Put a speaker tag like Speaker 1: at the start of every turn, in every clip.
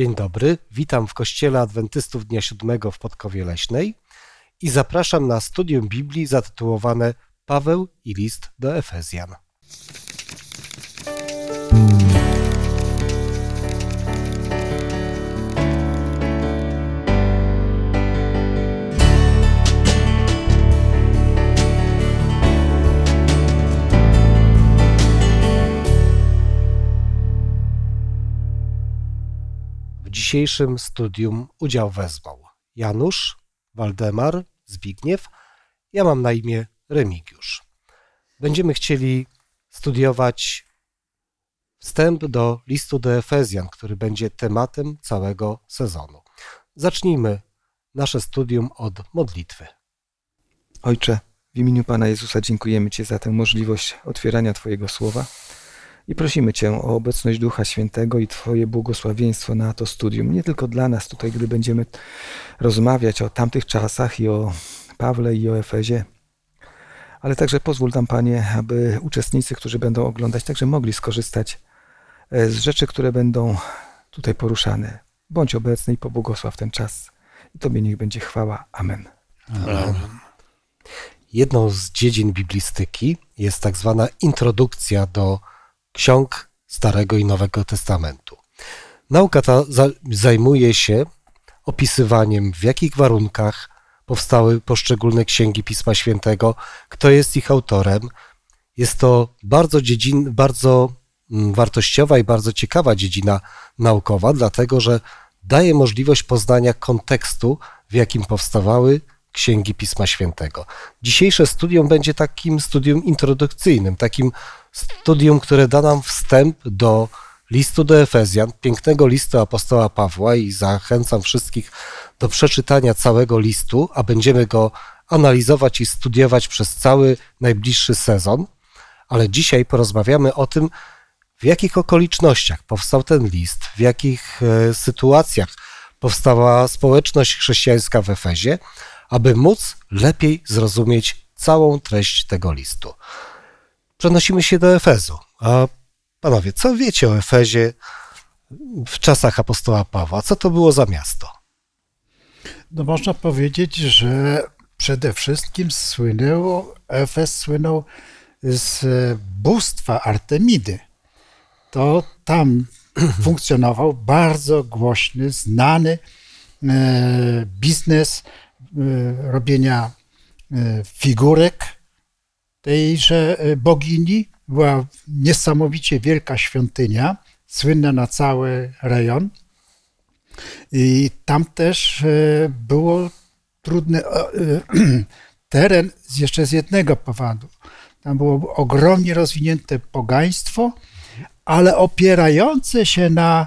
Speaker 1: Dzień dobry, witam w Kościele Adwentystów Dnia Siódmego w Podkowie Leśnej i zapraszam na studium Biblii zatytułowane Paweł i list do Efezjan. Dzisiejszym studium udział wezwał Janusz, Waldemar, Zbigniew. Ja mam na imię Remigiusz. Będziemy chcieli studiować wstęp do listu do Efezjan, który będzie tematem całego sezonu. Zacznijmy nasze studium od modlitwy.
Speaker 2: Ojcze, w imieniu Pana Jezusa dziękujemy Ci za tę możliwość otwierania Twojego słowa i prosimy Cię o obecność Ducha Świętego i Twoje błogosławieństwo na to studium. Nie tylko dla nas tutaj, gdy będziemy rozmawiać o tamtych czasach i o Pawle i o Efezie, ale także pozwól tam, Panie, aby uczestnicy, którzy będą oglądać, także mogli skorzystać e, z rzeczy, które będą tutaj poruszane. Bądź obecny i pobłogosław ten czas. I Tobie niech będzie chwała. Amen.
Speaker 1: Amen. Jedną z dziedzin biblistyki jest tak zwana introdukcja do ksiąg Starego i Nowego Testamentu. Nauka ta zajmuje się opisywaniem, w jakich warunkach powstały poszczególne księgi Pisma Świętego, kto jest ich autorem. Jest to bardzo, dziedzin, bardzo mm, wartościowa i bardzo ciekawa dziedzina naukowa, dlatego że daje możliwość poznania kontekstu, w jakim powstawały księgi Pisma Świętego. Dzisiejsze studium będzie takim studium introdukcyjnym, takim studium, które da nam wstęp do listu do Efezjan, pięknego listu apostoła Pawła i zachęcam wszystkich do przeczytania całego listu, a będziemy go analizować i studiować przez cały najbliższy sezon. Ale dzisiaj porozmawiamy o tym, w jakich okolicznościach powstał ten list, w jakich e, sytuacjach powstała społeczność chrześcijańska w Efezie, aby móc lepiej zrozumieć całą treść tego listu. Przenosimy się do Efezu. A panowie, co wiecie o Efezie w czasach apostoła Pawła? Co to było za miasto?
Speaker 3: No można powiedzieć, że przede wszystkim słynęło, Efes słynął z bóstwa Artemidy. To tam funkcjonował bardzo głośny, znany e, biznes e, robienia e, figurek tejże bogini. Była niesamowicie wielka świątynia, słynna na cały rejon. I tam też było trudny teren jeszcze z jednego powodu. Tam było ogromnie rozwinięte pogaństwo, ale opierające się na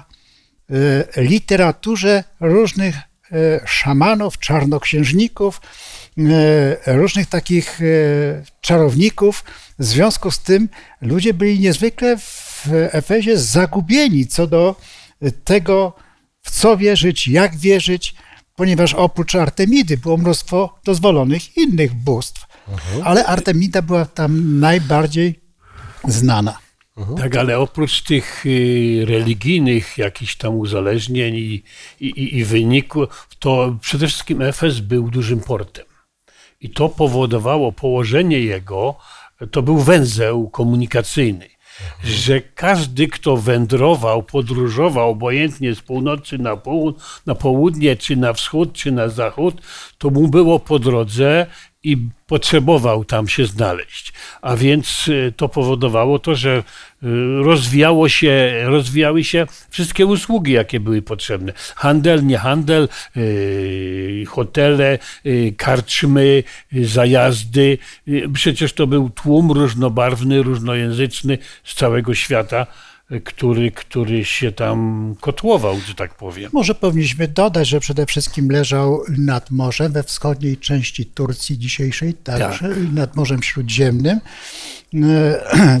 Speaker 3: e, literaturze różnych e, szamanów, czarnoksiężników, e, różnych takich czarowników. W związku z tym ludzie byli niezwykle w Efezie zagubieni co do tego, w co wierzyć, jak wierzyć, ponieważ oprócz Artemidy było mnóstwo dozwolonych innych bóstw. Mhm. Ale Artemida była tam najbardziej znana.
Speaker 4: Mhm. Tak, ale oprócz tych y, religijnych jakichś tam uzależnień i, i, i wyniku, to przede wszystkim Efes był dużym portem. I to powodowało położenie jego, to był węzeł komunikacyjny że każdy, kto wędrował, podróżował, obojętnie z północy na, na południe, czy na wschód, czy na zachód, to mu było po drodze i potrzebował tam się znaleźć. A więc y, to powodowało to, że y, rozwijało się, rozwijały się wszystkie usługi, jakie były potrzebne. Handel, nie handel, y, hotele, karczmy, zajazdy. Przecież to był tłum różnobarwny, różnojęzyczny z całego świata który, który się tam kotłował, że tak powiem.
Speaker 3: Może powinniśmy dodać, że przede wszystkim leżał nad morzem we wschodniej części Turcji dzisiejszej, także tak. nad Morzem Śródziemnym.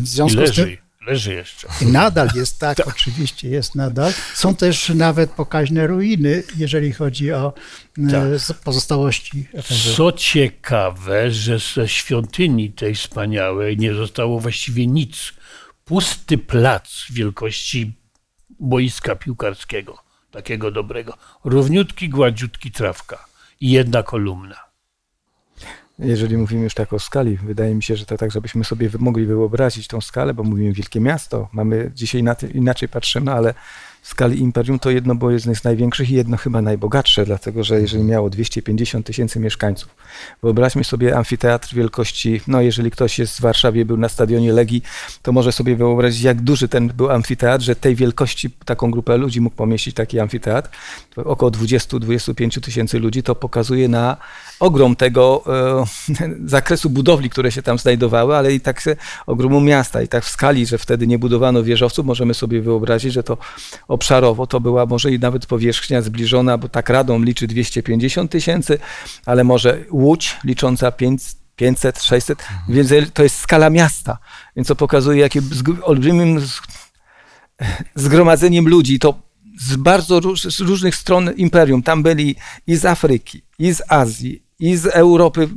Speaker 4: W związku leży. z tym leży jeszcze.
Speaker 3: I nadal jest tak, tak, oczywiście jest nadal. Są też nawet pokaźne ruiny, jeżeli chodzi o e, tak. pozostałości.
Speaker 4: Co ciekawe, że ze świątyni tej wspaniałej nie zostało właściwie nic pusty plac wielkości boiska piłkarskiego. takiego dobrego. Równiutki, gładziutki trawka i jedna kolumna.
Speaker 2: Jeżeli mówimy już tak o skali, wydaje mi się, że to tak, żebyśmy sobie mogli wyobrazić tą skalę, bo mówimy wielkie miasto, mamy dzisiaj inaczej patrzymy, ale w skali imperium to jedno było jedno z największych i jedno chyba najbogatsze, dlatego że jeżeli miało 250 tysięcy mieszkańców, wyobraźmy sobie amfiteatr wielkości, no jeżeli ktoś jest w Warszawie, był na stadionie Legii, to może sobie wyobrazić, jak duży ten był amfiteatr, że tej wielkości taką grupę ludzi mógł pomieścić taki amfiteatr, około 20-25 tysięcy ludzi, to pokazuje na ogrom tego e, zakresu budowli, które się tam znajdowały, ale i tak ogromu miasta. I tak w skali, że wtedy nie budowano wieżowców, możemy sobie wyobrazić, że to obszarowo to była może i nawet powierzchnia zbliżona, bo tak Radom liczy 250 tysięcy, ale może Łódź licząca 500, 600, mhm. więc to jest skala miasta, więc to pokazuje, jakie olbrzymim zgromadzeniem ludzi, to z bardzo róż, różnych stron imperium. Tam byli i z Afryki, i z Azji, i z Europy.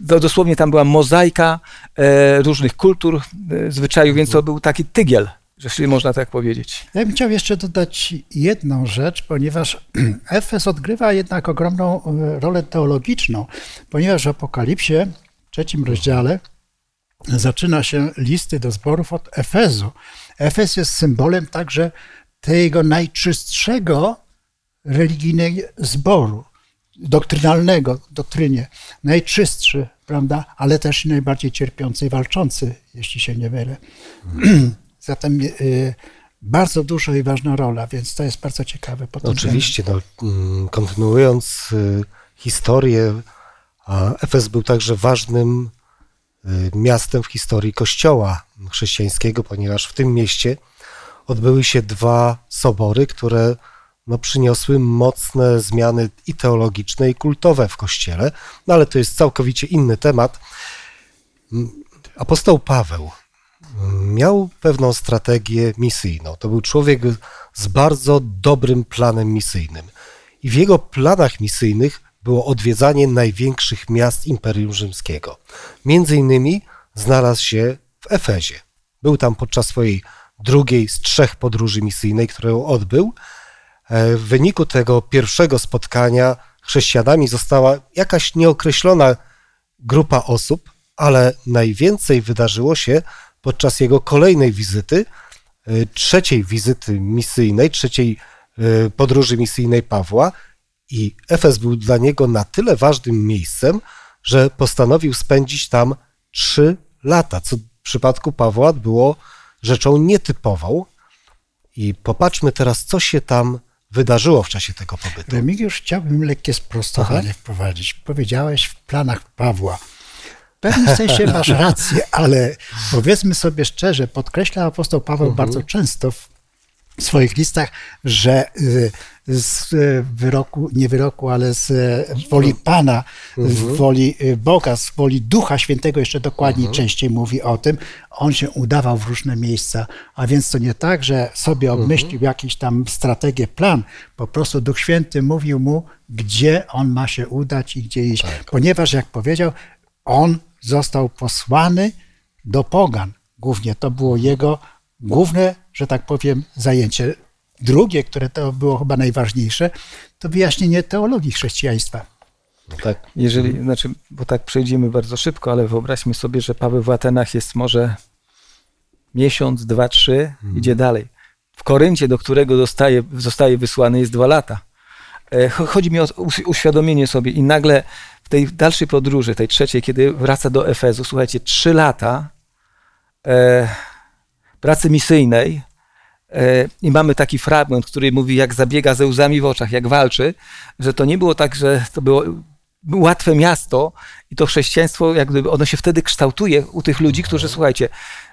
Speaker 2: Dosłownie tam była mozaika e, różnych kultur, e, zwyczajów, więc to był taki tygiel jeśli można tak powiedzieć.
Speaker 3: Ja bym chciał jeszcze dodać jedną rzecz, ponieważ Efes odgrywa jednak ogromną e, rolę teologiczną, ponieważ w Apokalipsie, w trzecim rozdziale, zaczyna się listy do zborów od Efezu. Efes jest symbolem także tego najczystszego religijnego zboru, doktrynalnego, doktrynie, najczystszy, prawda, ale też najbardziej cierpiący i walczący, jeśli się nie mylę. Zatem y, bardzo duża i ważna rola, więc to jest bardzo ciekawe.
Speaker 1: Oczywiście, no, mm, kontynuując y, historię, Efes był także ważnym y, miastem w historii Kościoła chrześcijańskiego, ponieważ w tym mieście odbyły się dwa sobory, które no, przyniosły mocne zmiany i teologiczne, i kultowe w Kościele, no ale to jest całkowicie inny temat. Mm, apostoł Paweł miał pewną strategię misyjną. To był człowiek z bardzo dobrym planem misyjnym. I w jego planach misyjnych było odwiedzanie największych miast Imperium Rzymskiego. Między innymi znalazł się w Efezie. Był tam podczas swojej drugiej z trzech podróży misyjnej, którą odbył. E, w wyniku tego pierwszego spotkania chrześcijanami została jakaś nieokreślona grupa osób, ale najwięcej wydarzyło się podczas jego kolejnej wizyty, e, trzeciej wizyty misyjnej, trzeciej e, podróży misyjnej Pawła. I Efes był dla niego na tyle ważnym miejscem, że postanowił spędzić tam trzy lata, co w przypadku Pawła było rzeczą nietypową. I popatrzmy teraz, co się tam wydarzyło w czasie tego pobytu.
Speaker 3: Remigiusz, chciałbym lekkie sprostowanie Aha. wprowadzić. Powiedziałeś w planach Pawła pewnym sensie masz rację, ale powiedzmy sobie szczerze, podkreśla apostoł Paweł mhm. bardzo często w swoich listach, że y, z wyroku, nie wyroku, ale z woli Pana, z mhm. woli y, Boga, z woli Ducha Świętego, jeszcze dokładniej mhm. częściej mówi o tym, on się udawał w różne miejsca. A więc to nie tak, że sobie obmyślił uh -huh. jakiś tam strategię, plan, po prostu Duch Święty mówił mu, gdzie on ma się udać i gdzie iść. Tak. Ponieważ, jak powiedział, on został posłany do pogan. Głównie to było jego główne, że tak powiem, zajęcie. Drugie, które to było chyba najważniejsze, to wyjaśnienie teologii chrześcijaństwa.
Speaker 2: No tak. Jeżeli, znaczy, bo tak przejdziemy bardzo szybko, ale wyobraźmy sobie, że Paweł w Atenach jest może miesiąc, dwa, trzy, hmm. idzie dalej. W Koryncie, do którego zostaje, zostaje wysłany, jest dwa lata. E, chodzi mi o uświadomienie sobie i nagle tej dalszej podróży, tej trzeciej, kiedy wraca do Efezu, słuchajcie, trzy lata e, pracy misyjnej e, i mamy taki fragment, który mówi, jak zabiega ze łzami w oczach, jak walczy, że to nie było tak, że to było łatwe miasto i to chrześcijaństwo, jak gdyby ono się wtedy kształtuje u tych ludzi, którzy, słuchajcie,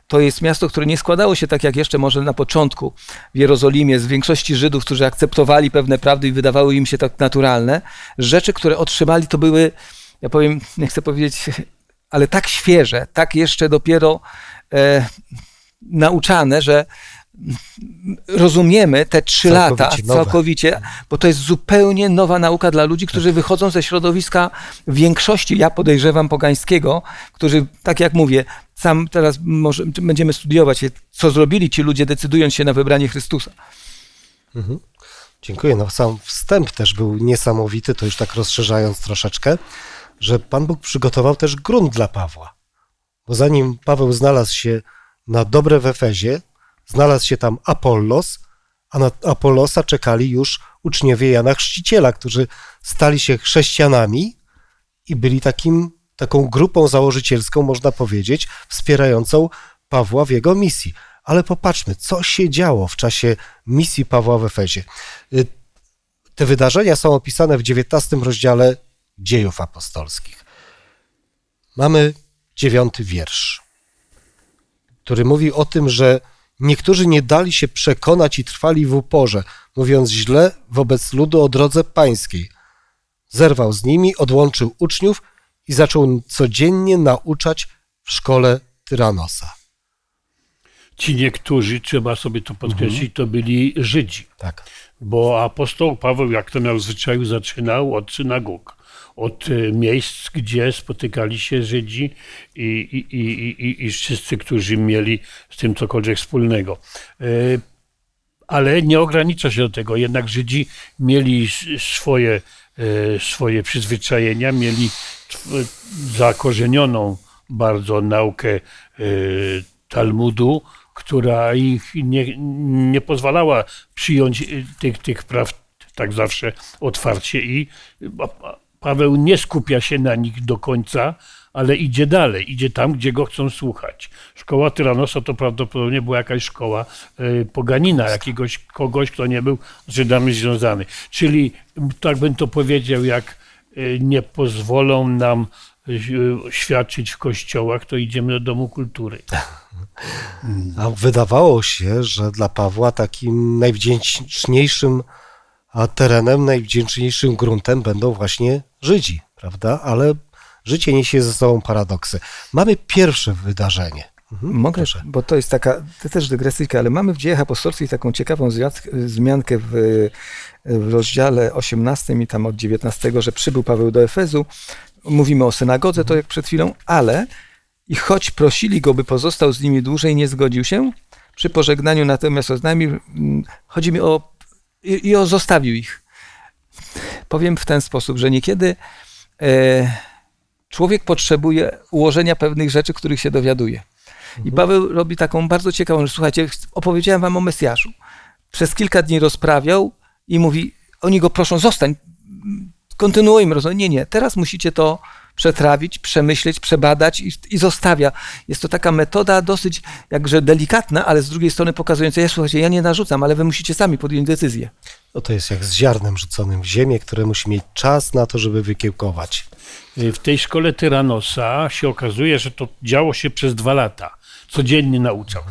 Speaker 2: to jest miasto, które nie składało się tak jak jeszcze może na początku w Jerozolimie z większości Żydów, którzy akceptowali pewne prawdy i wydawały im się tak naturalne. Rzeczy, które otrzymali, to były, ja powiem, nie chcę powiedzieć, ale tak świeże, tak jeszcze dopiero e, nauczane, że rozumiemy te trzy całkowicie lata nowe. całkowicie, bo to jest zupełnie nowa nauka dla ludzi, którzy wychodzą ze środowiska w większości, ja podejrzewam, pogańskiego, którzy, tak jak mówię, sam teraz może, będziemy studiować, co zrobili ci ludzie, decydując się na wybranie Chrystusa.
Speaker 1: Mhm. Dziękuję. No, sam wstęp też był niesamowity, to już tak rozszerzając troszeczkę, że Pan Bóg przygotował też grunt dla Pawła. Bo zanim Paweł znalazł się na dobre w Efezie, znalazł się tam Apollos, a na Apollosa czekali już uczniowie Jana Chrzciciela, którzy stali się chrześcijanami i byli takim, taką grupą założycielską, można powiedzieć, wspierającą Pawła w jego misji. Ale popatrzmy, co się działo w czasie misji Pawła w Efezie. Y, te wydarzenia są opisane w XIX rozdziale dziejów apostolskich. Mamy dziewiąty wiersz, który mówi o tym, że niektórzy nie dali się przekonać i trwali w uporze, mówiąc źle wobec ludu o drodze pańskiej. Zerwał z nimi, odłączył uczniów i zaczął codziennie nauczać w szkole Tyranosa.
Speaker 4: Ci niektórzy, trzeba sobie to podkreślić, to byli Żydzi.
Speaker 1: Tak.
Speaker 4: Bo apostoł Paweł, jak to miał w zwyczaju, zaczynał od synagog, od e, miejsc, gdzie spotykali się Żydzi i, i, i, i, i wszyscy, którzy mieli z tym cokolwiek wspólnego. E, Ale nie ogranicza się do tego, jednak Żydzi mieli swoje, e, swoje przyzwyczajenia, mieli zakorzenioną bardzo naukę Talmudu, która ich nie, nie pozwalała przyjąć y, tych, tych praw tak zawsze otwarcie i Paweł nie skupia się na nich do końca, ale idzie dalej, idzie tam, gdzie go chcą słuchać. Szkoła Tyranosa to prawdopodobnie była jakaś szkoła y, poganina, jakiegoś kogoś, kto nie był z Żydami związany. Czyli, tak bym to powiedział, jak y, nie pozwolą nam y, świadczyć w kościołach, to idziemy do Domu Kultury.
Speaker 1: A wydawało się, że dla Pawła takim najwdzięczniejszym a terenem, najwdzięczniejszym gruntem będą właśnie Żydzi, prawda? Ale życie niesie ze sobą paradoksy. Mamy pierwsze wydarzenie. Mhm,
Speaker 2: Mogę,
Speaker 1: proszę.
Speaker 2: bo to jest taka to też dygresyjka, ale mamy w dziejach apostolskich taką ciekawą wzmiankę w, w rozdziale 18 i tam od 19, że przybył Paweł do Efezu. Mówimy o synagodze, to jak przed chwilą, ale i choć prosili go, by pozostał z nimi dłużej, nie zgodził się. Przy pożegnaniu natomiast oznajmił, mm, chodzi mi o, i, i zostawił ich. Powiem w ten sposób, że niekiedy e, człowiek potrzebuje ułożenia pewnych rzeczy, których się dowiaduje. I Paweł robi taką bardzo ciekawą rzecz. Słuchajcie, opowiedziałem wam o Mesjaszu. Przez kilka dni rozprawiał i mówi, oni go proszą, zostań, kontynuujmy rozmowę. Nie, nie, teraz musicie to przetrawić, przemyśleć, przebadać i, i zostawia. Jest to taka metoda dosyć jakże delikatna, ale z drugiej strony pokazująca, ja słuchajcie, ja nie narzucam, ale wy musicie sami podjąć decyzję.
Speaker 1: No to jest jak z ziarnem rzuconym w ziemię, które musi mieć czas na to, żeby wykiełkować.
Speaker 4: W tej szkole Tyranosa się okazuje, że to działo się przez dwa lata. Codziennie nauczał.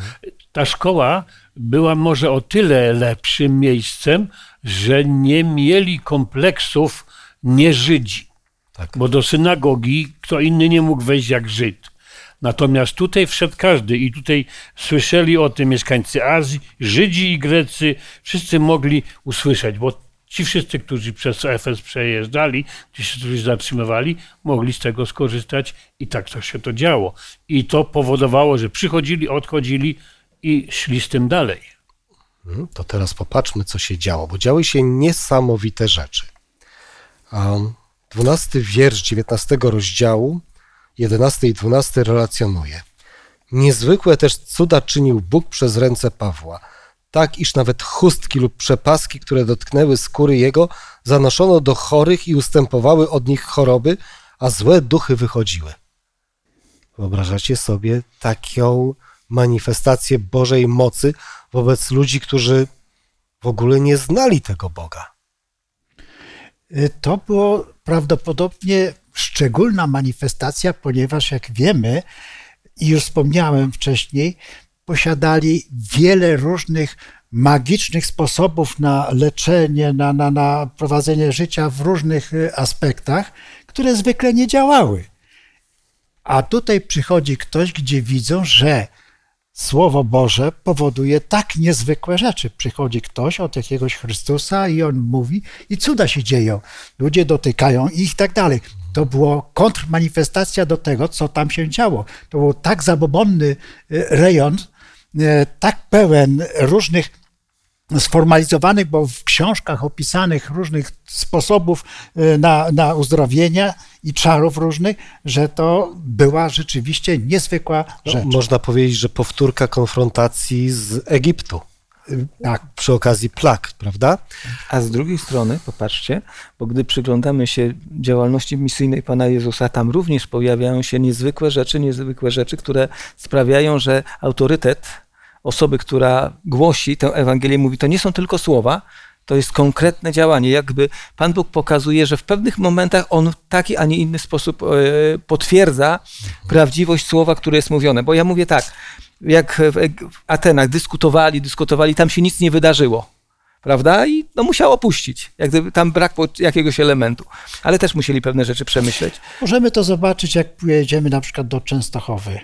Speaker 4: Ta szkoła była może o tyle lepszym miejscem, że nie mieli kompleksów nieżydzi.
Speaker 1: Tak.
Speaker 4: Bo do synagogi kto inny nie mógł wejść jak Żyd. Natomiast tutaj wszedł każdy i tutaj słyszeli o tym mieszkańcy Azji, Żydzi i Grecy, wszyscy mogli usłyszeć, bo ci wszyscy, którzy przez Efes przejeżdżali, gdzie się którzy zatrzymywali, mogli z tego skorzystać i tak to się to działo. I to powodowało, że przychodzili, odchodzili i szli z tym dalej.
Speaker 1: Mhm, To teraz popatrzmy, co się działo, bo działy się niesamowite rzeczy. A 12 wiersz 19 rozdziału, 11 i 12 relacjonuje. Niezwykłe też cuda czynił Bóg przez ręce Pawła, tak iż nawet chustki lub przepaski, które dotknęły skóry jego, zanoszono do chorych i ustępowały od nich choroby, a złe duchy wychodziły. Wyobrażacie sobie taką manifestację Bożej mocy wobec ludzi, którzy w ogóle nie znali tego Boga.
Speaker 3: Y, To było prawdopodobnie szczególna manifestacja, ponieważ jak wiemy, i już wspomniałem wcześniej, posiadali wiele różnych magicznych sposobów na leczenie, na, na, na prowadzenie życia w różnych y, aspektach, które zwykle nie działały. A tutaj przychodzi ktoś, gdzie widzą, że Słowo Boże powoduje tak niezwykłe rzeczy. Przychodzi ktoś od jakiegoś Chrystusa i on mówi i cuda się dzieją. Ludzie dotykają ich i tak dalej. To było kontrmanifestacja do tego, co tam się działo. To był tak zabobonny e, rejon, e, tak pełen różnych sformalizowanych, bo w książkach opisanych różnych sposobów e, na, na uzdrowienia i czarów różnych, że to była rzeczywiście niezwykła
Speaker 1: No,
Speaker 3: rzecz.
Speaker 1: można powiedzieć, że powtórka konfrontacji z Egiptu
Speaker 3: Tak,
Speaker 1: przy okazji plag, prawda?
Speaker 2: A z drugiej strony, popatrzcie, bo gdy przyglądamy się działalności misyjnej Pana Jezusa, tam również pojawiają się niezwykłe rzeczy, niezwykłe rzeczy, które sprawiają, że autorytet osoby, która głosi tę Ewangelię, mówi, to nie są tylko słowa, to jest konkretne działanie. Jakby Pan Bóg pokazuje, że w pewnych momentach On w taki, a nie inny sposób e, potwierdza prawdziwość słowa, które jest mówione. Bo ja mówię tak, jak w w Atenach dyskutowali, dyskutowali, tam się nic nie wydarzyło. Prawda? I no, musiał opuścić. Jak gdyby tam brakło jakiegoś elementu. Ale też musieli pewne rzeczy przemyśleć.
Speaker 3: Możemy to zobaczyć, jak pojedziemy na przykład do Częstochowy.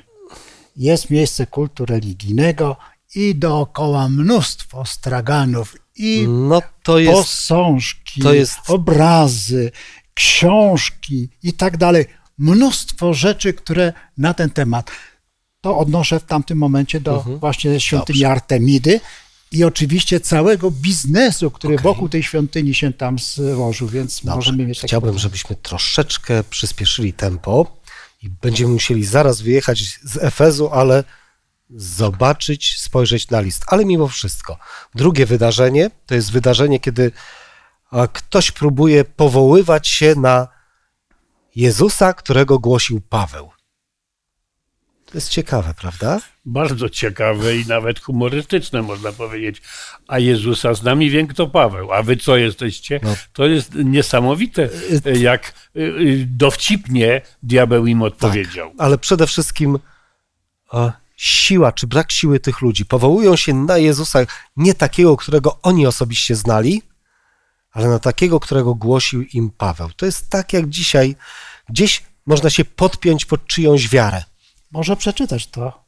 Speaker 3: Jest miejsce kultu religijnego i dookoła mnóstwo straganów i
Speaker 1: No to jest
Speaker 3: posążki,
Speaker 1: to jest-
Speaker 3: obrazy, książki i tak dalej. Mnóstwo rzeczy, które na ten temat. To odnoszę w tamtym momencie do
Speaker 1: Mhm.
Speaker 3: właśnie świątyni Artemidy i oczywiście całego biznesu, który wokół tej świątyni się tam złożył, więc
Speaker 1: Dobrze.
Speaker 3: możemy mieć
Speaker 1: Chciałbym, żebyśmy troszeczkę przyspieszyli tempo i będziemy musieli zaraz wyjechać z Efezu, ale zobaczyć, spojrzeć na list. Ale mimo wszystko, drugie wydarzenie to jest wydarzenie, kiedy ktoś próbuje powoływać się na Jezusa, którego głosił Paweł. To jest ciekawe, prawda?
Speaker 4: Bardzo ciekawe i nawet humorystyczne, można powiedzieć. A Jezusa z nami wie kto Paweł. A wy co jesteście?
Speaker 1: No.
Speaker 4: To jest niesamowite, jak y, y, dowcipnie diabeł im odpowiedział.
Speaker 1: ale przede wszystkim siła czy brak siły tych ludzi. Powołują się na Jezusa nie takiego, którego oni osobiście znali, ale na takiego, którego głosił im Paweł. To jest tak jak dzisiaj, gdzieś można się podpiąć pod czyjąś wiarę.
Speaker 3: Może przeczytać to.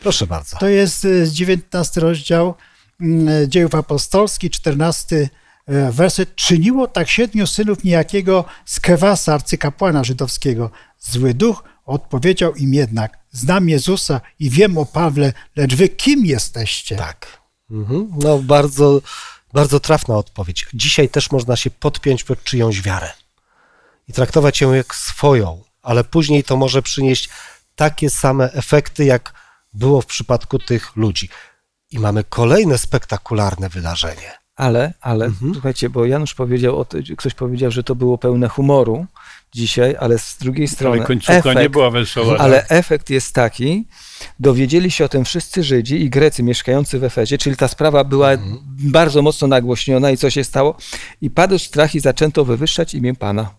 Speaker 1: Proszę bardzo.
Speaker 3: To jest y, 19 rozdział mm, Dziejów Apostolskich, 14 e, werset. Czyniło tak siedmiu synów niejakiego Skewasa, arcykapłana żydowskiego. Zły duch odpowiedział im jednak, znam Jezusa i wiem o Pawle, lecz wy kim jesteście?
Speaker 1: Tak. Mhm. No bardzo, bardzo trafna odpowiedź. Dzisiaj też można się podpiąć pod czyjąś wiarę i traktować ją jak swoją, ale później to może przynieść takie same efekty, jak było w przypadku tych ludzi. I mamy kolejne spektakularne wydarzenie.
Speaker 2: Ale, ale,
Speaker 1: Mhm.
Speaker 2: słuchajcie, bo Janusz powiedział, o to, ktoś powiedział, że to było pełne humoru dzisiaj, ale z drugiej strony
Speaker 4: Ale końcówka nie była wesoła.
Speaker 2: ale
Speaker 4: tak?
Speaker 2: efekt jest taki, dowiedzieli się o tym wszyscy Żydzi i Grecy mieszkający w Efezie, czyli ta sprawa była
Speaker 1: Mhm.
Speaker 2: bardzo mocno nagłośniona i co się stało? I padł strach i zaczęto wywyższać imię Pana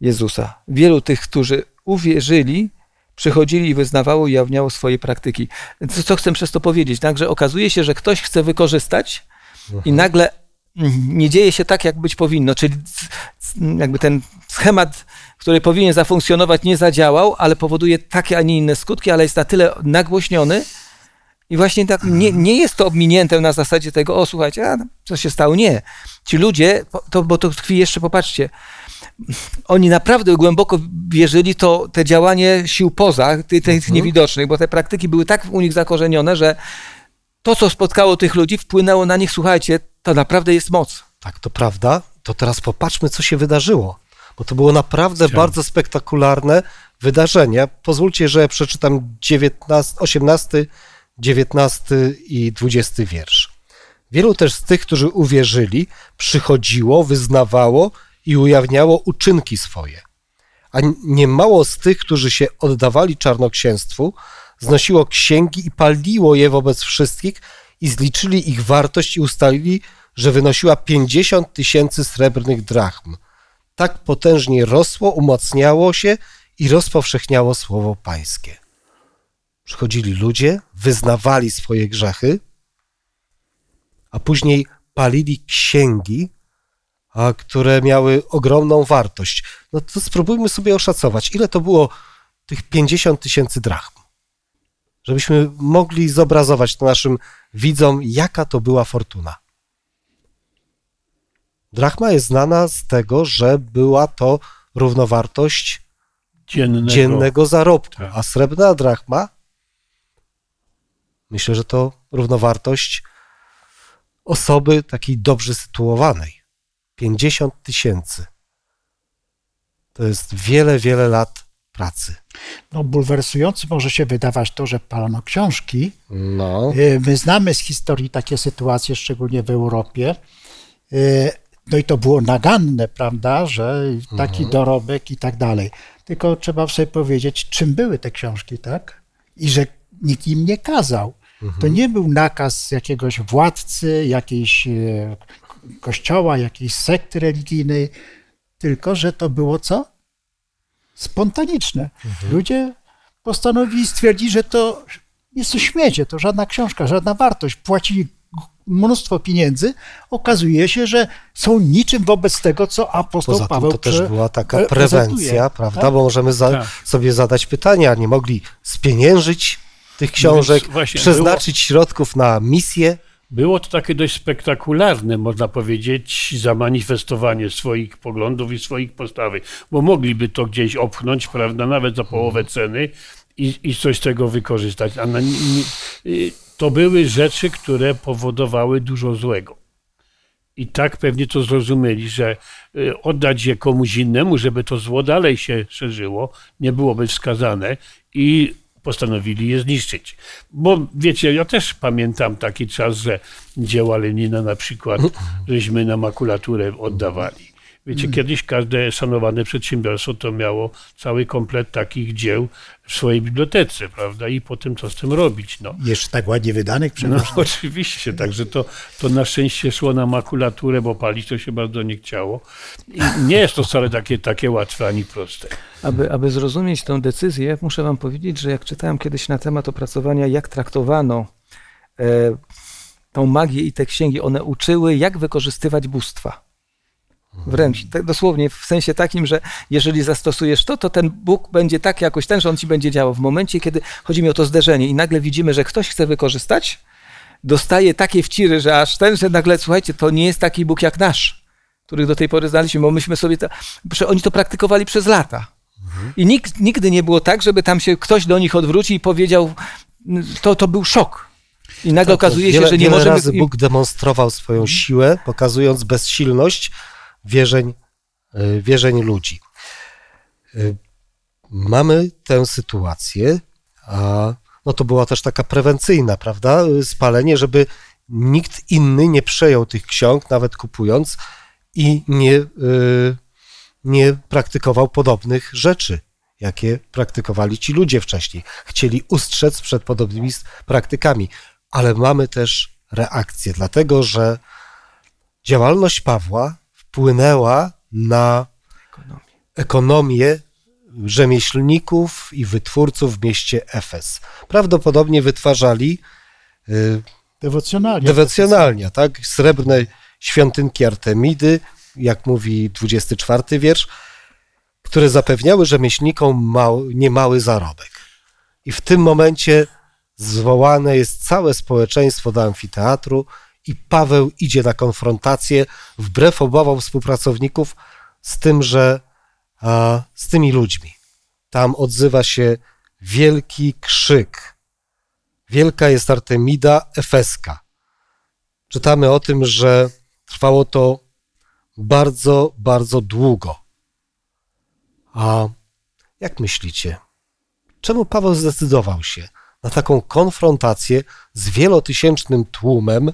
Speaker 2: Jezusa. Wielu tych, którzy uwierzyli, przychodzili i wyznawało i ujawniało swoje praktyki. Co, co chcę przez to powiedzieć? Także okazuje się, że ktoś chce wykorzystać i nagle nie dzieje się tak, jak być powinno, czyli jakby ten schemat, który powinien zafunkcjonować, nie zadziałał, ale powoduje takie, a nie inne skutki, ale jest na tyle nagłośniony i właśnie tak nie, nie jest to obminięte na zasadzie tego, o słuchajcie, a, co się stało? Nie. Ci ludzie, to, bo to tkwi jeszcze, popatrzcie, oni naprawdę głęboko wierzyli to te działanie sił poza, ty- tych niewidocznych, bo te praktyki były tak u nich zakorzenione, że to, co spotkało tych ludzi, wpłynęło na nich, słuchajcie, to naprawdę jest moc.
Speaker 1: Tak, to prawda. To teraz popatrzmy, co się wydarzyło. Bo to było naprawdę
Speaker 4: Chciałem.
Speaker 1: bardzo spektakularne wydarzenie. Pozwólcie, że przeczytam 19, 18, 19 i 20 wiersz. Wielu też z tych, którzy uwierzyli, przychodziło, wyznawało i ujawniało uczynki swoje. A niemało z tych, którzy się oddawali czarnoksięstwu, znosiło księgi i paliło je wobec wszystkich i zliczyli ich wartość i ustalili, że wynosiła 50 tysięcy srebrnych drachm. Tak potężnie rosło, umacniało się i rozpowszechniało słowo pańskie. Przychodzili ludzie, wyznawali swoje grzechy, a później palili księgi, a które miały ogromną wartość. No to spróbujmy sobie oszacować, ile to było tych 50 tysięcy drachm. Żebyśmy mogli zobrazować to naszym widzom, jaka to była fortuna. Drachma jest znana z tego, że była to równowartość
Speaker 4: dziennego.
Speaker 1: dziennego zarobku,
Speaker 4: Tak.
Speaker 1: a srebrna drachma myślę, że to równowartość osoby takiej dobrze sytuowanej. 50 tysięcy. To jest wiele, wiele lat pracy.
Speaker 3: No, bulwersujący może się wydawać to, że palono książki.
Speaker 1: No.
Speaker 3: Y, My znamy z historii takie sytuacje, szczególnie w Europie. Y, No i to było naganne, prawda, że taki dorobek i tak dalej. Tylko trzeba sobie powiedzieć, czym były te książki, tak? I że nikt im nie kazał. To nie był nakaz jakiegoś władcy, jakiejś e, kościoła, jakiejś sekty religijnej, tylko że to było co? Spontaniczne. Ludzie postanowili stwierdzić, że to jest to śmiecie, to żadna książka, żadna wartość. Płacili mnóstwo pieniędzy. Okazuje się, że są niczym wobec tego, co apostoł
Speaker 1: Poza tym
Speaker 3: Paweł
Speaker 1: to też była taka
Speaker 3: pre-
Speaker 1: prewencja,
Speaker 3: prezentuje,
Speaker 1: prawda?
Speaker 3: tak?
Speaker 1: Bo możemy za,
Speaker 4: Tak.
Speaker 1: sobie zadać pytanie, a nie mogli spieniężyć tych książek,
Speaker 4: więc właśnie
Speaker 1: przeznaczyć środków na misję.
Speaker 4: Było to takie dość spektakularne, można powiedzieć, zamanifestowanie swoich poglądów i swoich postawy, bo mogliby to gdzieś opchnąć, prawda, nawet za połowę ceny i, i coś z tego wykorzystać. A na, y, to były rzeczy, które powodowały dużo złego. I tak pewnie to zrozumieli, że y, oddać je komuś innemu, żeby to zło dalej się szerzyło, nie byłoby wskazane i postanowili je zniszczyć. Bo wiecie, ja też pamiętam taki czas, że dzieła Lenina na przykład, żeśmy na makulaturę oddawali. Wiecie, kiedyś każde szanowane przedsiębiorstwo to miało cały komplet takich dzieł w swojej bibliotece, prawda? I potem co z tym robić, no.
Speaker 3: Jeszcze tak ładnie wydanych
Speaker 4: No
Speaker 3: przepraszam.
Speaker 4: oczywiście, także to, to na szczęście szło na makulaturę, bo palić to się bardzo nie chciało. I nie jest to wcale takie, takie łatwe ani proste.
Speaker 2: Aby, aby zrozumieć tę decyzję, muszę wam powiedzieć, że jak czytałem kiedyś na temat opracowania, jak traktowano e, tą magię i te księgi, one uczyły, jak wykorzystywać bóstwa. Wręcz, tak dosłownie w sensie takim, że jeżeli zastosujesz to, to ten Bóg będzie tak jakoś ten, że on ci będzie działał. W momencie, kiedy chodzi mi o to zderzenie i nagle widzimy, że ktoś chce wykorzystać, dostaje takie wciry, że aż ten, że nagle, słuchajcie, to nie jest taki Bóg jak nasz, których do tej pory znaliśmy, bo myśmy sobie to, oni to praktykowali przez lata. I nikt, nigdy nie było tak, żeby tam się ktoś do nich odwrócił i powiedział, to, to był szok. I nagle okazuje się,
Speaker 1: wiele,
Speaker 2: że nie
Speaker 1: wiele
Speaker 2: możemy...
Speaker 1: razy Bóg demonstrował swoją siłę, pokazując bezsilność wierzeń, y, wierzeń ludzi. Y, Mamy tę sytuację, a no to była też taka prewencyjna, prawda? Spalenie, żeby nikt inny nie przejął tych ksiąg, nawet kupując i nie, y, nie praktykował podobnych rzeczy, jakie praktykowali ci ludzie wcześniej. Chcieli ustrzec przed podobnymi praktykami, ale mamy też reakcję, dlatego że działalność Pawła wpłynęła na ekonomię rzemieślników i wytwórców w mieście Efes. Prawdopodobnie wytwarzali y,
Speaker 3: Dewocjonalnie.
Speaker 1: dewocjonalnia, tak? Srebrne świątynki Artemidy, jak mówi 24 wiersz, które zapewniały rzemieślnikom mały, niemały zarobek. I w tym momencie zwołane jest całe społeczeństwo do amfiteatru i Paweł idzie na konfrontację wbrew obawom współpracowników z tym, że a, z tymi ludźmi. Tam odzywa się wielki krzyk. Wielka jest Artemida Efeska. Czytamy o tym, że trwało to bardzo, bardzo długo. A jak myślicie, czemu Paweł zdecydował się na taką konfrontację z wielotysięcznym tłumem,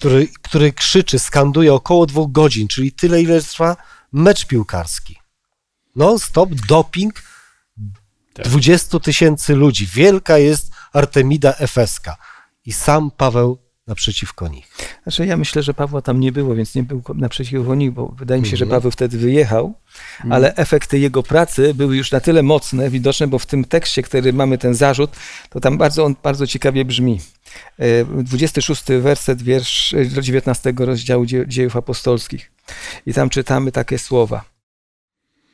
Speaker 1: który, który krzyczy, skanduje około dwóch godzin, czyli tyle, ile trwa mecz piłkarski. Non-stop doping
Speaker 4: Tak.
Speaker 1: 20 tysięcy ludzi. Wielka jest Artemida Efeska. I sam Paweł naprzeciwko nich.
Speaker 2: Znaczy ja myślę, że Pawła tam nie było, więc nie był naprzeciwko nich, bo wydaje mi się, że
Speaker 1: Mhm.
Speaker 2: Paweł wtedy wyjechał, ale efekty jego pracy były już na tyle mocne, widoczne, bo w tym tekście, który mamy ten zarzut, to tam bardzo on bardzo ciekawie brzmi. E, 26 werset, wiersz e, do 19 rozdziału Dzie- dziejów apostolskich. I tam czytamy takie słowa.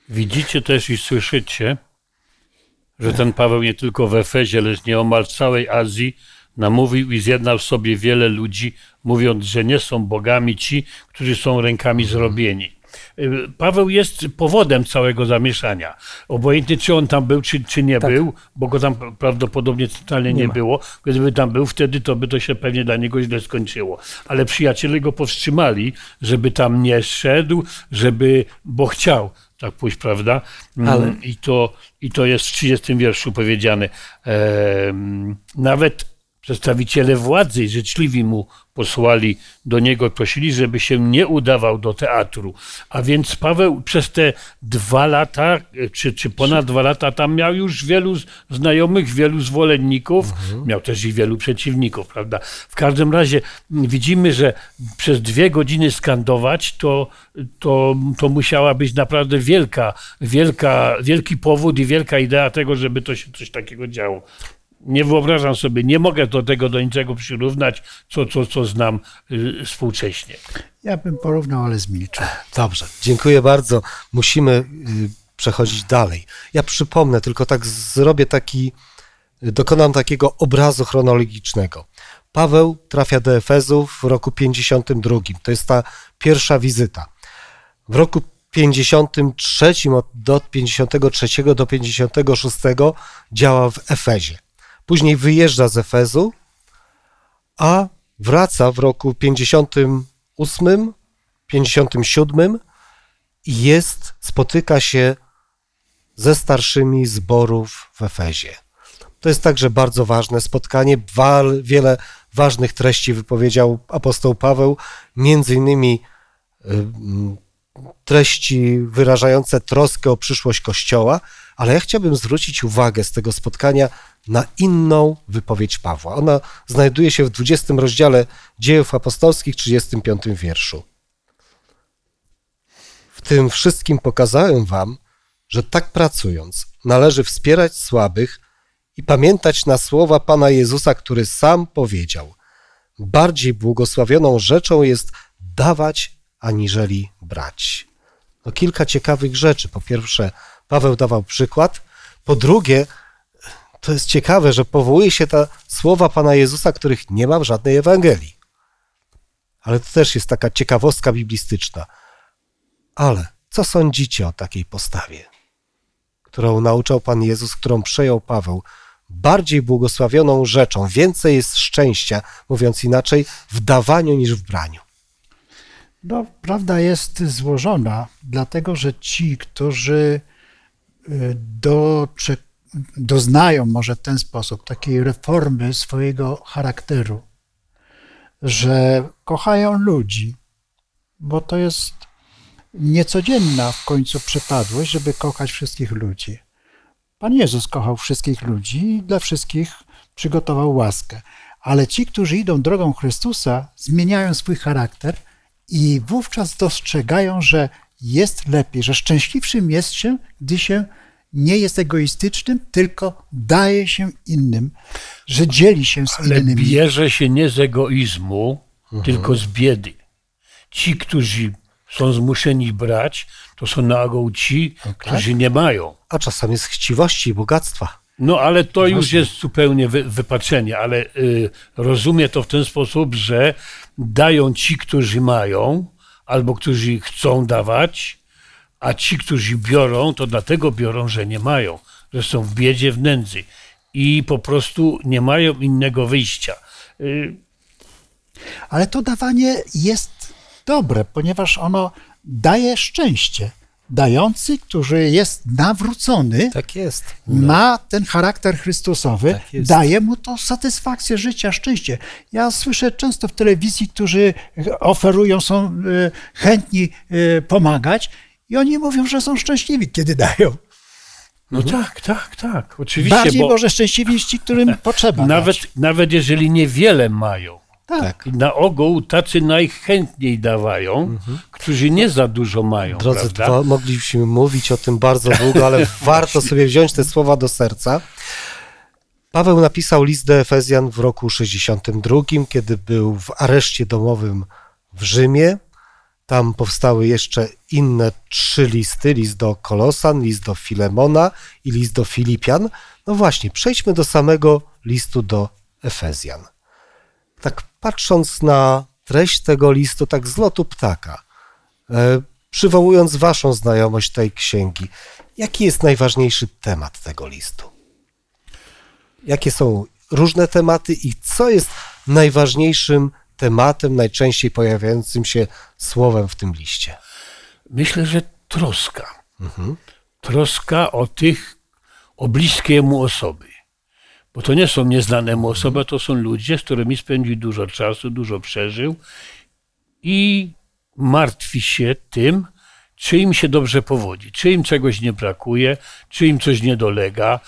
Speaker 4: Widzicie też i słyszycie, że ten Paweł nie tylko w Efezie, lecz nieomal w całej Azji namówił i zjednał sobie wiele ludzi, mówiąc, że nie są bogami ci, którzy są rękami zrobieni. Y, Paweł jest powodem całego zamieszania. Obojętnie, czy on tam był, czy, czy nie
Speaker 2: Tak.
Speaker 4: był, bo go tam prawdopodobnie totalnie nie,
Speaker 2: Nie
Speaker 4: było. Gdyby tam był wtedy, to by to się pewnie dla niego źle skończyło. Ale przyjaciele go powstrzymali, żeby tam nie szedł, żeby, bo chciał tak pójść, prawda? Mm,
Speaker 2: Ale-
Speaker 4: I, to, I to jest w 30 wierszu powiedziane. Em, nawet przedstawiciele władzy życzliwi mu posłali do niego, prosili, żeby się nie udawał do teatru. A więc Paweł przez te dwa lata, czy, czy ponad dwa lata, tam miał już wielu znajomych, wielu zwolenników, miał też i wielu przeciwników, prawda? W każdym razie widzimy, że przez dwie godziny skandować, to, to, to musiała być naprawdę wielka, wielka, wielki powód i wielka idea tego, żeby to się coś takiego działo nie wyobrażam sobie, nie mogę do tego do niczego przyrównać, co, co, co znam y, współcześnie.
Speaker 3: Ja bym porównał, ale zmilczył.
Speaker 1: Dobrze, dziękuję bardzo. Musimy y, przechodzić dalej. Ja przypomnę, tylko tak zrobię taki, dokonam takiego obrazu chronologicznego. Paweł trafia do Efezów w roku 52. To jest ta pierwsza wizyta. W roku 53 od- do 53 do 56 działa w Efezie. Później wyjeżdża z Efezu, a wraca w roku 58, 57 i jest, spotyka się ze starszymi zborów w Efezie. To jest także bardzo ważne spotkanie. Wiele ważnych treści wypowiedział apostoł Paweł, między innymi y, treści wyrażające troskę o przyszłość Kościoła, ale ja chciałbym zwrócić uwagę z tego spotkania na inną wypowiedź Pawła. Ona znajduje się w 20 rozdziale Dziejów Apostolskich, 35 wierszu. W tym wszystkim pokazałem wam, że tak pracując należy wspierać słabych i pamiętać na słowa Pana Jezusa, który sam powiedział: Bardziej błogosławioną rzeczą jest dawać, aniżeli brać. No kilka ciekawych rzeczy. Po pierwsze, Paweł dawał przykład. Po drugie, to jest ciekawe, że powołuje się ta słowa Pana Jezusa, których nie ma w żadnej Ewangelii. Ale to też jest taka ciekawostka biblistyczna. Ale co sądzicie o takiej postawie, którą nauczał Pan Jezus, którą przejął Paweł? Bardziej błogosławioną rzeczą, więcej jest szczęścia, mówiąc inaczej, w dawaniu niż w braniu.
Speaker 3: No, prawda jest złożona, dlatego że ci, którzy y, docze, doznają może w ten sposób takiej reformy swojego charakteru, że kochają ludzi, bo to jest niecodzienna w końcu przypadłość, żeby kochać wszystkich ludzi. Pan Jezus kochał wszystkich ludzi i dla wszystkich przygotował łaskę. Ale ci, którzy idą drogą Chrystusa, zmieniają swój charakter i wówczas dostrzegają, że jest lepiej, że szczęśliwszym jest się, gdy się nie jest egoistycznym, tylko daje się innym, że dzieli się z
Speaker 4: Ale
Speaker 3: innymi.
Speaker 4: bierze się nie z egoizmu, tylko z biedy. Ci, którzy są zmuszeni brać, to są na ogół ci, którzy nie mają.
Speaker 1: A czasami z chciwości i bogactwa.
Speaker 4: No ale to już jest zupełnie wy, wypaczenie, ale y, rozumiem to w ten sposób, że dają ci, którzy mają, albo którzy chcą dawać, a ci, którzy biorą, to dlatego biorą, że nie mają, że są w biedzie, w nędzy i po prostu nie mają innego wyjścia. Y,
Speaker 3: Ale to dawanie jest dobre, ponieważ ono daje szczęście. Dający, który jest nawrócony,
Speaker 1: Tak jest.
Speaker 3: ma ten charakter Chrystusowy,
Speaker 1: Tak
Speaker 3: daje mu to satysfakcję życia, szczęście. Ja słyszę często w telewizji, którzy oferują, są e, chętni e, pomagać i oni mówią, że są szczęśliwi, kiedy dają.
Speaker 4: no tak, tak, tak, oczywiście,
Speaker 3: Bardziej
Speaker 4: bo
Speaker 3: może szczęśliwi niż ci, którym potrzeba
Speaker 4: nawet,
Speaker 3: dać.
Speaker 4: nawet jeżeli niewiele mają,
Speaker 3: Tak.
Speaker 4: I na ogół tacy najchętniej dawają, którzy nie za dużo mają.
Speaker 1: Drodzy,
Speaker 4: prawda?
Speaker 1: dwa, moglibyśmy mówić o tym bardzo długo, ale warto sobie wziąć te słowa do serca. Paweł napisał list do Efezjan w roku 62, kiedy był w areszcie domowym w Rzymie. Tam powstały jeszcze inne trzy listy: list do Kolosan, list do Filemona i list do Filipian. No właśnie, przejdźmy do samego listu do Efezjan. Tak patrząc na treść tego listu, tak z lotu ptaka, e, przywołując Waszą znajomość tej księgi, jaki jest najważniejszy temat tego listu? Jakie są różne tematy i co jest najważniejszym tematem, najczęściej pojawiającym się słowem w tym liście?
Speaker 4: Myślę, że troska. Mhm. Troska o tych, o bliskie mu osoby. Bo to nie są nieznane mu osoby, to są ludzie, z którymi spędził dużo czasu, dużo przeżył i martwi się tym, czy im się dobrze powodzi, czy im czegoś nie brakuje, czy im coś nie dolega,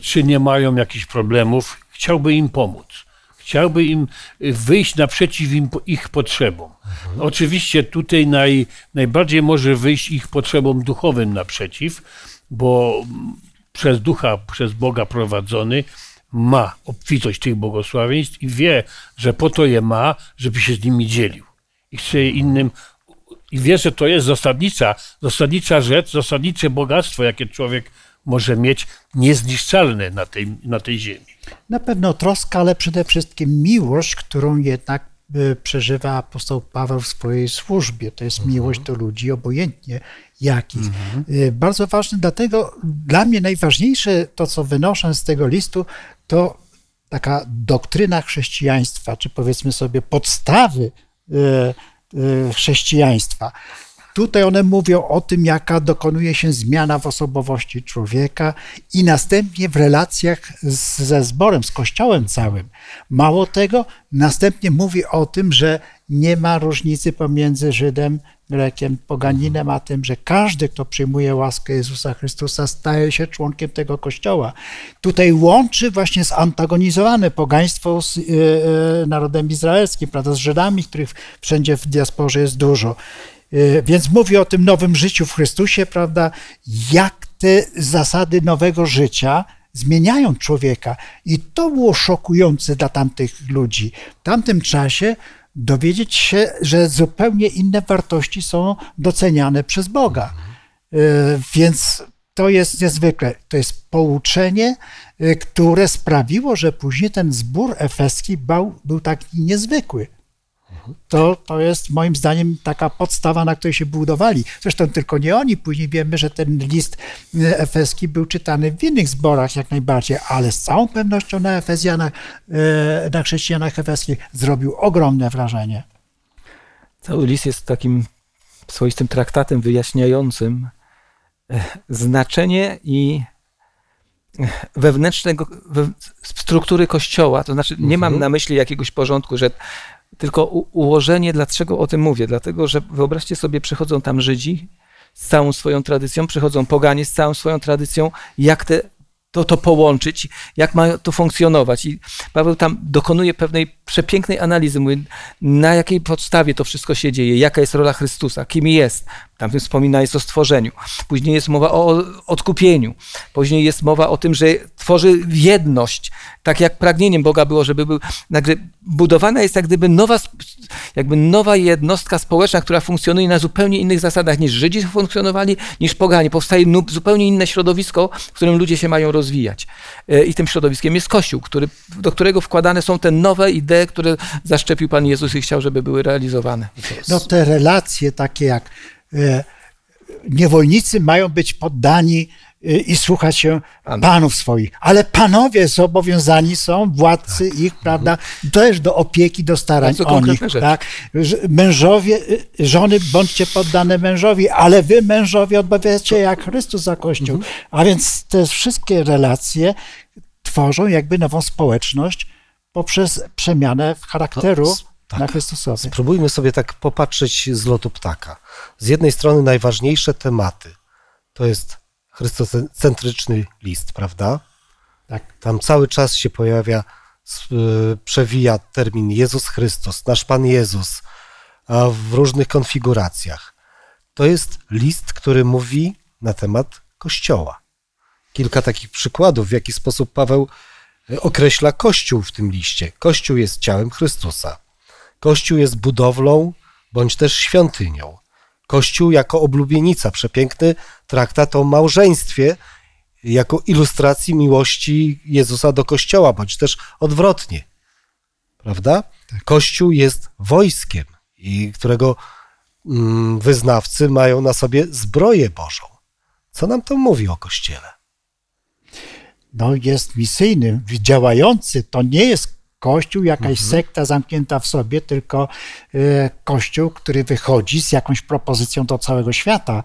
Speaker 4: czy nie mają jakichś problemów. Chciałby im pomóc. Chciałby im wyjść naprzeciw im, ich potrzebom. Mhm. Oczywiście tutaj naj, najbardziej może wyjść ich potrzebom duchowym naprzeciw, bo przez ducha, przez Boga prowadzony ma obfitość tych błogosławieństw i wie, że po to je ma, żeby się z nimi dzielił. I chce je innym i wie, że to jest zasadnicza, zasadnicza rzecz, zasadnicze bogactwo, jakie człowiek może mieć, niezniszczalne na tej, na tej ziemi.
Speaker 3: Na pewno troska, ale przede wszystkim miłość, którą jednak y, przeżywa apostoł Paweł w swojej służbie. To jest mhm. miłość do ludzi, obojętnie jakich. Mhm. Y, bardzo ważne, dlatego dla mnie najważniejsze to, co wynoszę z tego listu, to taka doktryna chrześcijaństwa, czy powiedzmy sobie podstawy Y, chrześcijaństwa. Tutaj one mówią o tym, jaka dokonuje się zmiana w osobowości człowieka i następnie w relacjach z, ze zborem, z kościołem całym. Mało tego, następnie mówi o tym, że nie ma różnicy pomiędzy Żydem, Grekiem, poganinem, a tym, że każdy, kto przyjmuje łaskę Jezusa Chrystusa, staje się członkiem tego kościoła. Tutaj łączy właśnie zantagonizowane pogaństwo z yy, narodem izraelskim, prawda, z Żydami, których wszędzie w diasporze jest dużo. Yy, więc mówi o tym nowym życiu w Chrystusie, prawda, jak te zasady nowego życia zmieniają człowieka. I to było szokujące dla tamtych ludzi. W tamtym czasie dowiedzieć się, że zupełnie inne wartości są doceniane przez Boga. E, więc to jest niezwykle. To jest pouczenie, e, które sprawiło, że później ten zbór efeski był taki niezwykły. To, to jest moim zdaniem taka podstawa, na której się budowali. Zresztą tylko nie oni. Później wiemy, że ten list e, efeski był czytany w innych zborach jak najbardziej, ale z całą pewnością na Efezjanach, e, na chrześcijanach efeskich zrobił ogromne wrażenie.
Speaker 2: Cały list jest takim swoistym traktatem wyjaśniającym e, znaczenie i wewnętrznego, struktury kościoła. To znaczy, nie mam mhm. na myśli jakiegoś porządku, że tylko ułożenie, dlaczego o tym mówię? Dlatego, że wyobraźcie sobie, przychodzą tam Żydzi z całą swoją tradycją, przychodzą poganie z całą swoją tradycją, jak te to, to połączyć, jak ma to funkcjonować. I Paweł tam dokonuje pewnej przepięknej analizy, mówi, na jakiej podstawie to wszystko się dzieje, jaka jest rola Chrystusa, kim jest. Tam wspomina jest o stworzeniu. Później jest mowa o odkupieniu. Później jest mowa o tym, że tworzy jedność, tak jak pragnieniem Boga było, żeby był, budowana jest jak gdyby nowa, jakby nowa jednostka społeczna, która funkcjonuje na zupełnie innych zasadach niż Żydzi funkcjonowali, niż poganie. Powstaje zupełnie inne środowisko, w którym ludzie się mają rozwijać. E, I tym środowiskiem jest Kościół, który, do którego wkładane są te nowe idee, które zaszczepił Pan Jezus i chciał, żeby były realizowane.
Speaker 3: No te relacje takie jak niewolnicy mają być poddani Y, i słuchać się panów swoich. Ale panowie zobowiązani są, władcy tak. ich, prawda, też do opieki, do starań o nich. Tak? Mężowie, y, żony bądźcie poddane mężowi, ale wy mężowie odmawiacie jak Chrystus za Kościół. Mhm. A więc te wszystkie relacje tworzą jakby nową społeczność poprzez przemianę charakteru tak. na.
Speaker 1: Spróbujmy sobie tak popatrzeć z lotu ptaka. Z jednej strony najważniejsze tematy to jest chrystocentryczny list, prawda? Tak. Tam cały czas się pojawia, y, przewija termin Jezus Chrystus, nasz Pan Jezus, w różnych konfiguracjach. To jest list, który mówi na temat Kościoła. Kilka takich przykładów, w jaki sposób Paweł y, określa Kościół w tym liście. Kościół jest ciałem Chrystusa. Kościół jest budowlą bądź też świątynią. Kościół jako oblubienica, przepiękny traktat o małżeństwie, jako ilustracji miłości Jezusa do Kościoła, bądź też odwrotnie. Prawda? Tak. Kościół jest wojskiem, i którego mm, wyznawcy mają na sobie zbroję Bożą. Co nam to mówi o Kościele?
Speaker 3: No, jest misyjny, działający. To nie jest Kościół, jakaś
Speaker 1: Mhm.
Speaker 3: sekta zamknięta w sobie, tylko e, Kościół, który wychodzi z jakąś propozycją do całego świata,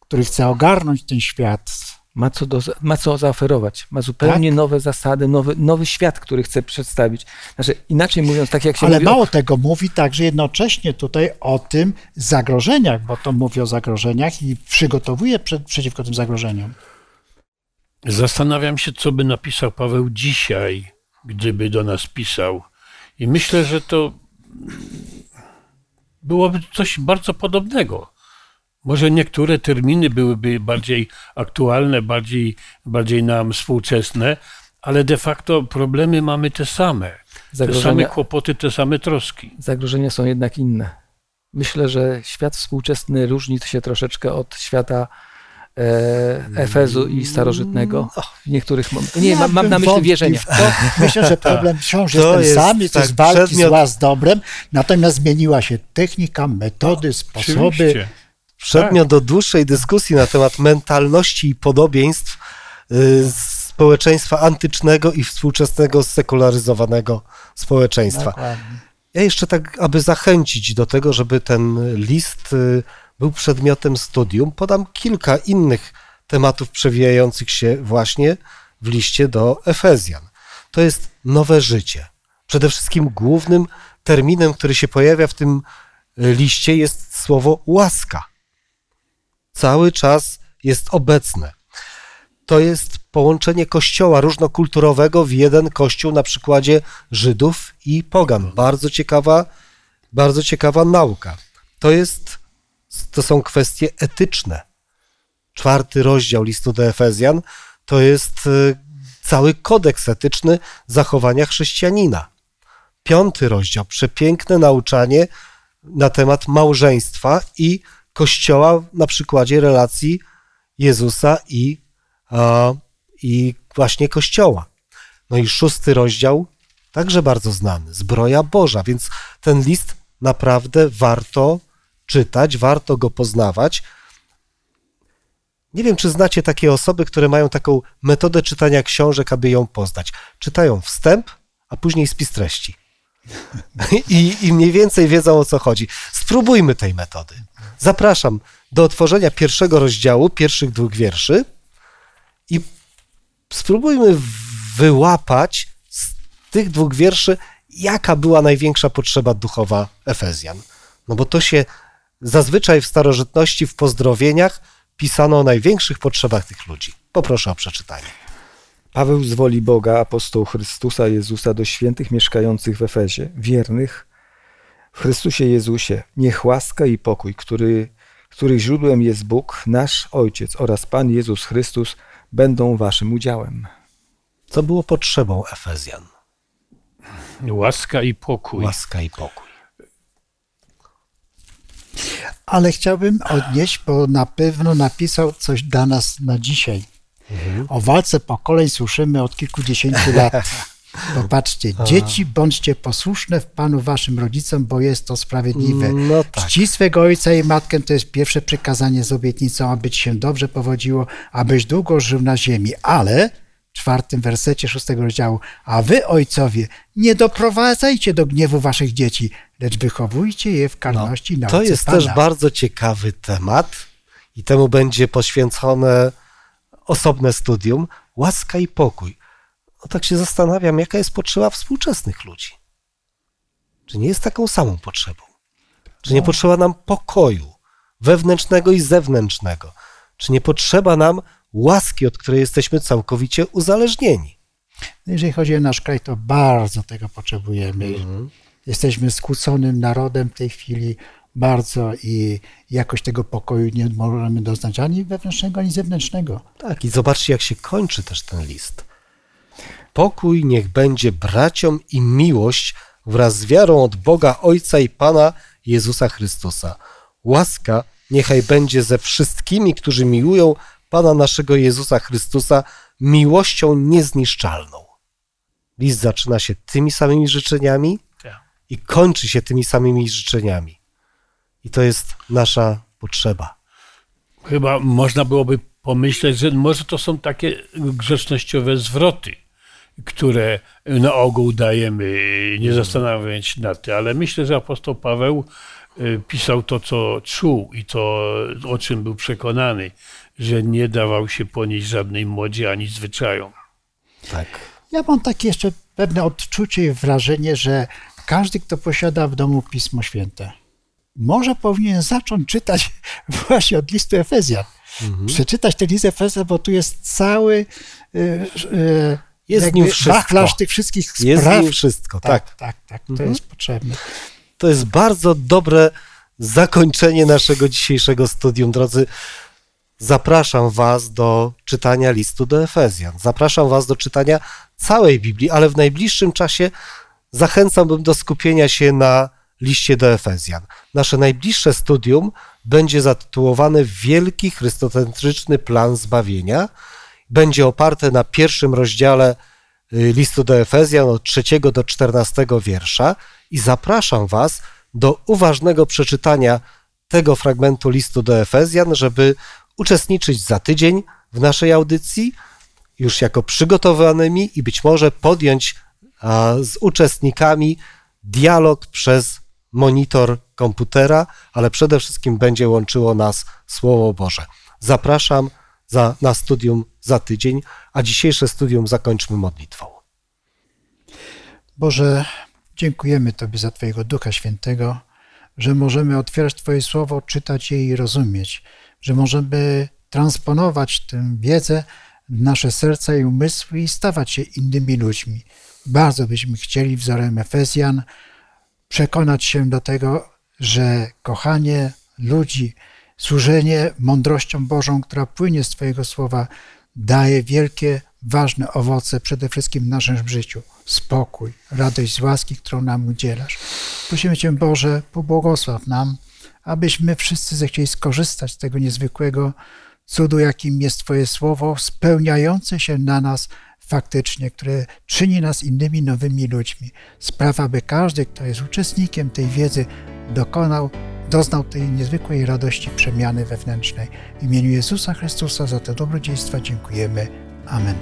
Speaker 3: który chce ogarnąć ten świat.
Speaker 2: Ma co, do, ma co zaoferować. Ma zupełnie
Speaker 3: Tak.
Speaker 2: nowe zasady, nowy, nowy świat, który chce przedstawić. Znaczy, inaczej mówiąc, tak jak się
Speaker 3: Ale
Speaker 2: mówi o
Speaker 3: mało tego, mówi także jednocześnie tutaj o tym zagrożeniach, bo to mówi o zagrożeniach i przygotowuje przed, przeciwko tym zagrożeniom.
Speaker 4: Zastanawiam się, co by napisał Paweł dzisiaj, gdyby do nas pisał. I myślę, że to byłoby coś bardzo podobnego. Może niektóre terminy byłyby bardziej aktualne, bardziej, bardziej nam współczesne, ale de facto problemy mamy te same. Te same
Speaker 2: zagrożenia,
Speaker 4: kłopoty, te same troski.
Speaker 2: zagrożenia są jednak inne. Myślę, że świat współczesny różni się troszeczkę od świata Efezu i starożytnego. W niektórych mom- Nie, mam, mam na myśli
Speaker 3: wątpię
Speaker 2: wierzenia.
Speaker 3: w To, myślę, że problem wciąż jest ten
Speaker 1: jest
Speaker 3: sam, jest to
Speaker 1: tak
Speaker 3: jest walki
Speaker 1: przedmiot-
Speaker 3: zła z dobrem, natomiast zmieniła się technika, metody, sposoby.
Speaker 4: Oczywiście.
Speaker 1: Przedmiot do dłuższej dyskusji na temat mentalności i podobieństw y, społeczeństwa antycznego i współczesnego sekularyzowanego społeczeństwa.
Speaker 3: Dokładnie.
Speaker 1: Ja jeszcze tak, aby zachęcić do tego, żeby ten list y, był przedmiotem studium, podam kilka innych tematów przewijających się właśnie w liście do Efezjan. To jest nowe życie. Przede wszystkim głównym terminem, który się pojawia w tym y, liście jest słowo łaska. Cały czas jest obecne. To jest połączenie kościoła różnokulturowego w jeden kościół na przykładzie Żydów i Pogan. Bardzo ciekawa, bardzo ciekawa nauka. To, jest, to są kwestie etyczne. Czwarty rozdział listu do Efezjan to jest y, cały kodeks etyczny zachowania chrześcijanina. Piąty rozdział, przepiękne nauczanie na temat małżeństwa i kościoła na przykładzie relacji Jezusa i, a, i właśnie kościoła. No i szósty rozdział, także bardzo znany, zbroja Boża, więc ten list naprawdę warto czytać, warto go poznawać. Nie wiem, czy znacie takie osoby, które mają taką metodę czytania książek, aby ją poznać. Czytają wstęp, a później spis treści. I, I mniej więcej wiedzą o co chodzi. Spróbujmy tej metody. Zapraszam do otworzenia pierwszego rozdziału, pierwszych dwóch wierszy i spróbujmy wyłapać z tych dwóch wierszy, jaka była największa potrzeba duchowa Efezjan. No bo to się zazwyczaj w starożytności w pozdrowieniach pisano o największych potrzebach tych ludzi. Poproszę o przeczytanie.
Speaker 2: Paweł z woli Boga, apostoł Chrystusa Jezusa do świętych mieszkających w Efezie, wiernych w Chrystusie Jezusie, niech łaska i pokój, który, których źródłem jest Bóg, nasz Ojciec oraz Pan Jezus Chrystus, będą waszym udziałem.
Speaker 1: Co było potrzebą Efezjan?
Speaker 4: Łaska i pokój.
Speaker 1: Łaska i pokój.
Speaker 3: Ale chciałbym odnieść, bo na pewno napisał coś dla nas na dzisiaj. O walce pokoleń słyszymy od kilkudziesięciu lat. Popatrzcie, dzieci, bądźcie posłuszne w Panu waszym rodzicom, bo jest to sprawiedliwe.
Speaker 1: No tak.
Speaker 3: Czci swego ojca i matkę to jest pierwsze przykazanie z obietnicą, aby ci się dobrze powodziło, abyś długo żył na ziemi. Ale czwartym wersecie szóstego rozdziału, a wy, ojcowie, nie doprowadzajcie do gniewu waszych dzieci, lecz wychowujcie je w karności i nauce
Speaker 1: No, To jest
Speaker 3: Pana.
Speaker 1: też bardzo ciekawy temat i temu będzie poświęcone osobne studium. Łaska i pokój. No tak się zastanawiam, jaka jest potrzeba współczesnych ludzi. Czy nie jest taką samą potrzebą? Czy nie potrzeba nam pokoju wewnętrznego i zewnętrznego? Czy nie potrzeba nam łaski, od której jesteśmy całkowicie uzależnieni?
Speaker 3: Jeżeli chodzi o nasz kraj, to bardzo tego potrzebujemy.
Speaker 1: Mhm.
Speaker 3: Jesteśmy skłóconym narodem w tej chwili bardzo i jakoś tego pokoju nie możemy doznać ani wewnętrznego, ani zewnętrznego.
Speaker 1: Tak, i zobaczcie, jak się kończy też ten list. Pokój niech będzie braciom i miłość wraz z wiarą od Boga Ojca i Pana Jezusa Chrystusa. Łaska niechaj będzie ze wszystkimi, którzy miłują Pana naszego Jezusa Chrystusa miłością niezniszczalną. List zaczyna się tymi samymi życzeniami
Speaker 4: Tak.
Speaker 1: i kończy się tymi samymi życzeniami. I to jest nasza potrzeba.
Speaker 4: Chyba można byłoby pomyśleć, że może to są takie grzecznościowe zwroty, które na ogół dajemy, nie zastanawiając się nad tym, ale myślę, że apostoł Paweł pisał to, co czuł i to, o czym był przekonany, że nie dawał się ponieść żadnej modzie ani zwyczajom.
Speaker 1: Tak.
Speaker 3: Ja mam takie jeszcze pewne odczucie i wrażenie, że każdy, kto posiada w domu Pismo Święte, może powinien zacząć czytać właśnie od listu Efezjan. Mhm. Przeczytać ten list Efezjan, bo tu jest cały y,
Speaker 1: y, jest nim wszystko.
Speaker 3: tych wszystkich spraw.
Speaker 1: Jest nim wszystko, tak.
Speaker 3: Tak, tak, tak to mhm. jest potrzebne.
Speaker 1: To jest bardzo dobre zakończenie naszego dzisiejszego studium, drodzy. Zapraszam Was do czytania listu do Efezjan. Zapraszam Was do czytania całej Biblii, ale w najbliższym czasie zachęcałbym do skupienia się na liście do Efezjan. Nasze najbliższe studium będzie zatytułowane Wielki Chrystocentryczny Plan Zbawienia. Będzie oparte na pierwszym rozdziale listu do Efezjan od 3 do 14 wiersza i zapraszam Was do uważnego przeczytania tego fragmentu listu do Efezjan, żeby uczestniczyć za tydzień w naszej audycji, już jako przygotowanymi i być może podjąć z uczestnikami dialog przez monitor komputera, ale przede wszystkim będzie łączyło nas Słowo Boże. Zapraszam za, na studium za tydzień, a dzisiejsze studium zakończmy modlitwą.
Speaker 3: Boże, dziękujemy Tobie za Twojego Ducha Świętego, że możemy otwierać Twoje Słowo, czytać je i rozumieć, że możemy transponować tę wiedzę w nasze serca i umysły i stawać się innymi ludźmi. Bardzo byśmy chcieli wzorem Efezjan przekonać się do tego, że kochanie ludzi, służenie mądrością Bożą, która płynie z Twojego słowa, daje wielkie, ważne owoce przede wszystkim w naszym życiu. Spokój, radość z łaski, którą nam udzielasz. Prosimy Cię, Boże, pobłogosław nam, abyśmy wszyscy zechcieli skorzystać z tego niezwykłego cudu, jakim jest Twoje słowo, spełniające się na nas faktycznie, które czyni nas innymi nowymi ludźmi. Sprawa, by każdy, kto jest uczestnikiem tej wiedzy, dokonał, doznał tej niezwykłej radości przemiany wewnętrznej. W imieniu Jezusa Chrystusa za te dobrodziejstwa dziękujemy. Amen.